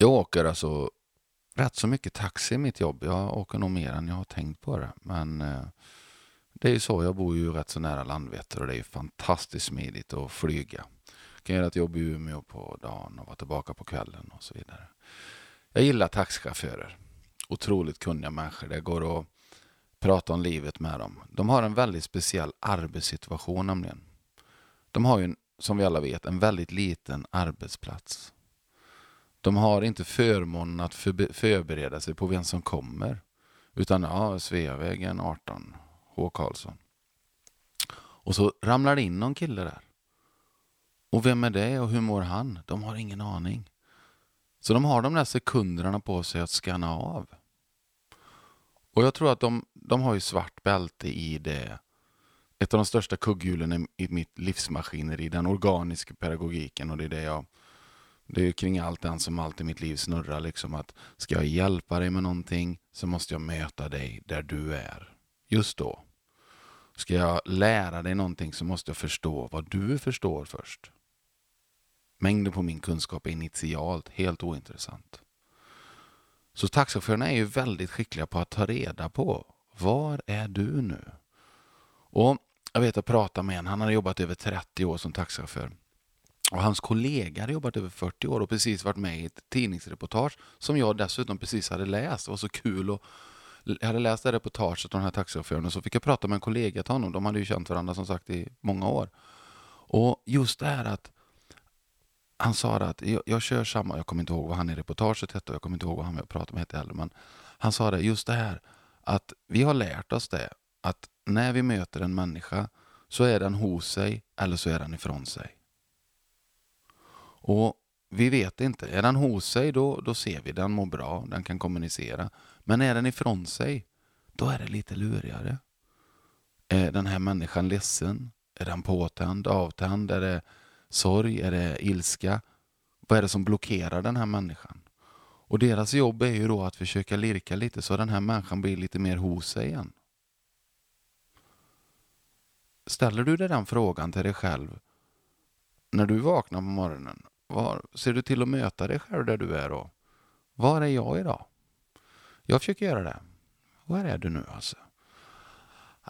Jag åker alltså rätt så mycket taxi i mitt jobb. Jag åker nog mer än jag har tänkt på det. Men eh, det är ju så, jag bor ju rätt så nära Landvetter och det är ju fantastiskt smidigt att flyga. Jag kan göra ett jobb i Umeå på dagen och vara tillbaka på kvällen och så vidare. Jag gillar taxichaufförer. Otroligt kunniga människor. Det går att prata om livet med dem. De har en väldigt speciell arbetssituation nämligen. De har ju, som vi alla vet, en väldigt liten arbetsplats. De har inte förmånen att förbereda sig på vem som kommer. Utan ja, Sveavägen 18, H. Karlsson. Och så ramlar det in någon kille där. Och vem är det och hur mår han? De har ingen aning. Så de har de där sekunderna på sig att scanna av. Och jag tror att de, de har ju svart bälte i det. Ett av de största kugghjulen i mitt livsmaskineri, den organiska pedagogiken och det är det jag det är kring allt den som allt i mitt liv snurrar. Liksom att ska jag hjälpa dig med någonting så måste jag möta dig där du är. Just då. Ska jag lära dig någonting så måste jag förstå vad du förstår först. Mängden på min kunskap är initialt helt ointressant. Så taxichaufförerna är ju väldigt skickliga på att ta reda på var är du nu? Och jag vet att prata med en, han hade jobbat över 30 år som taxichaufför. Och hans kollega hade jobbat över 40 år och precis varit med i ett tidningsreportage som jag dessutom precis hade läst. Det var så kul. Och jag hade läst det reportaget om den här taxichauffören och så fick jag prata med en kollega till honom. De hade ju känt varandra som sagt i många år. Och just det här att han sa att jag, jag, kör samma, jag kommer inte ihåg vad han i reportaget hette och jag kommer inte ihåg vad han jag pratade med hette heller. Men han sa det, just det här att vi har lärt oss det att när vi möter en människa så är den hos sig eller så är den ifrån sig. Och vi vet inte. Är den hos sig då, då ser vi den mår bra, den kan kommunicera. Men är den ifrån sig, då är det lite lurigare. Är den här människan ledsen? Är den påtänd, avtänd? Är det sorg? Är det ilska? Vad är det som blockerar den här människan? Och deras jobb är ju då att försöka lirka lite så den här människan blir lite mer hos sig igen. Ställer du dig den frågan till dig själv när du vaknar på morgonen, var, ser du till att möta dig själv där du är då? Var är jag idag? Jag försöker göra det. Var är du nu alltså?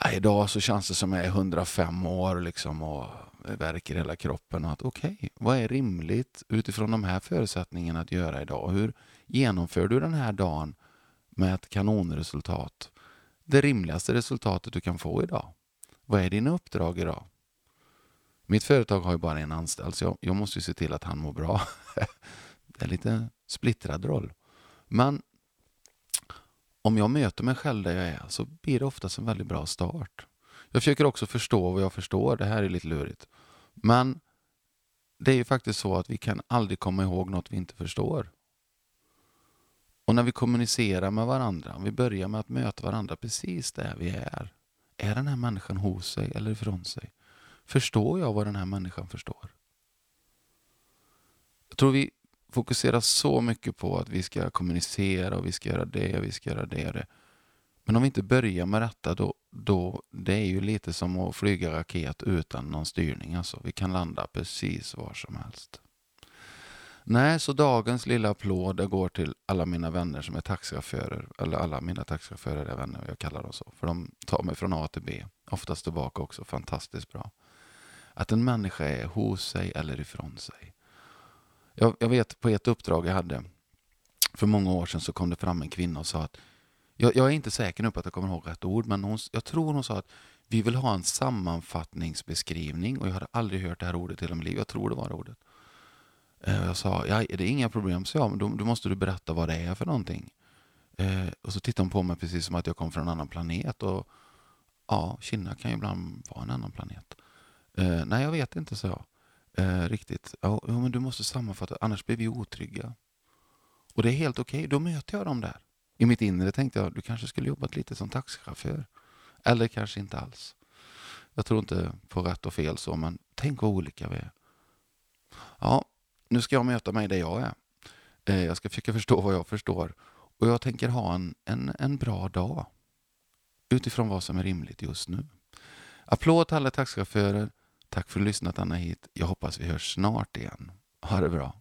Äh, idag så känns det som jag är 105 år liksom och verkar hela kroppen. att Okej, okay, vad är rimligt utifrån de här förutsättningarna att göra idag? Hur genomför du den här dagen med ett kanonresultat? Det rimligaste resultatet du kan få idag. Vad är dina uppdrag idag? Mitt företag har ju bara en anställd så jag, jag måste se till att han mår bra. det är en lite splittrad roll. Men om jag möter mig själv där jag är så blir det oftast en väldigt bra start. Jag försöker också förstå vad jag förstår. Det här är lite lurigt. Men det är ju faktiskt så att vi kan aldrig komma ihåg något vi inte förstår. Och när vi kommunicerar med varandra, om vi börjar med att möta varandra precis där vi är. Är den här människan hos sig eller ifrån sig? Förstår jag vad den här människan förstår? Jag tror vi fokuserar så mycket på att vi ska kommunicera och vi ska göra det och vi ska göra det. Och det. Men om vi inte börjar med detta då, då det är ju lite som att flyga raket utan någon styrning. Alltså, vi kan landa precis var som helst. Nej, så dagens lilla applåd går till alla mina vänner som är taxichaufförer. Eller alla mina taxichaufförer är vänner, jag kallar dem så. För de tar mig från A till B. Oftast tillbaka också, fantastiskt bra. Att en människa är hos sig eller ifrån sig. Jag, jag vet på ett uppdrag jag hade för många år sedan så kom det fram en kvinna och sa att jag, jag är inte säker nu på att jag kommer ihåg rätt ord, men hon, jag tror hon sa att vi vill ha en sammanfattningsbeskrivning och jag hade aldrig hört det här ordet i hela mitt liv. Jag tror det var det ordet. Eh, jag sa, ja, det är inga problem, så jag, men då, då måste du berätta vad det är för någonting. Eh, och så tittade hon på mig precis som att jag kom från en annan planet. Och ja, Kina kan ju ibland vara en annan planet. Eh, nej, jag vet inte, så jag. Eh, riktigt. Ja, men du måste sammanfatta, annars blir vi otrygga. Och det är helt okej, okay. då möter jag dem där. I mitt inre tänkte jag, du kanske skulle jobbat lite som taxichaufför. Eller kanske inte alls. Jag tror inte på rätt och fel så, men tänk vad olika vi är. Ja, nu ska jag möta mig där jag är. Eh, jag ska försöka förstå vad jag förstår. Och jag tänker ha en, en, en bra dag. Utifrån vad som är rimligt just nu. Applåd till alla taxichaufförer. Tack för att du lyssnat Anna hit. Jag hoppas vi hörs snart igen. Ha det bra.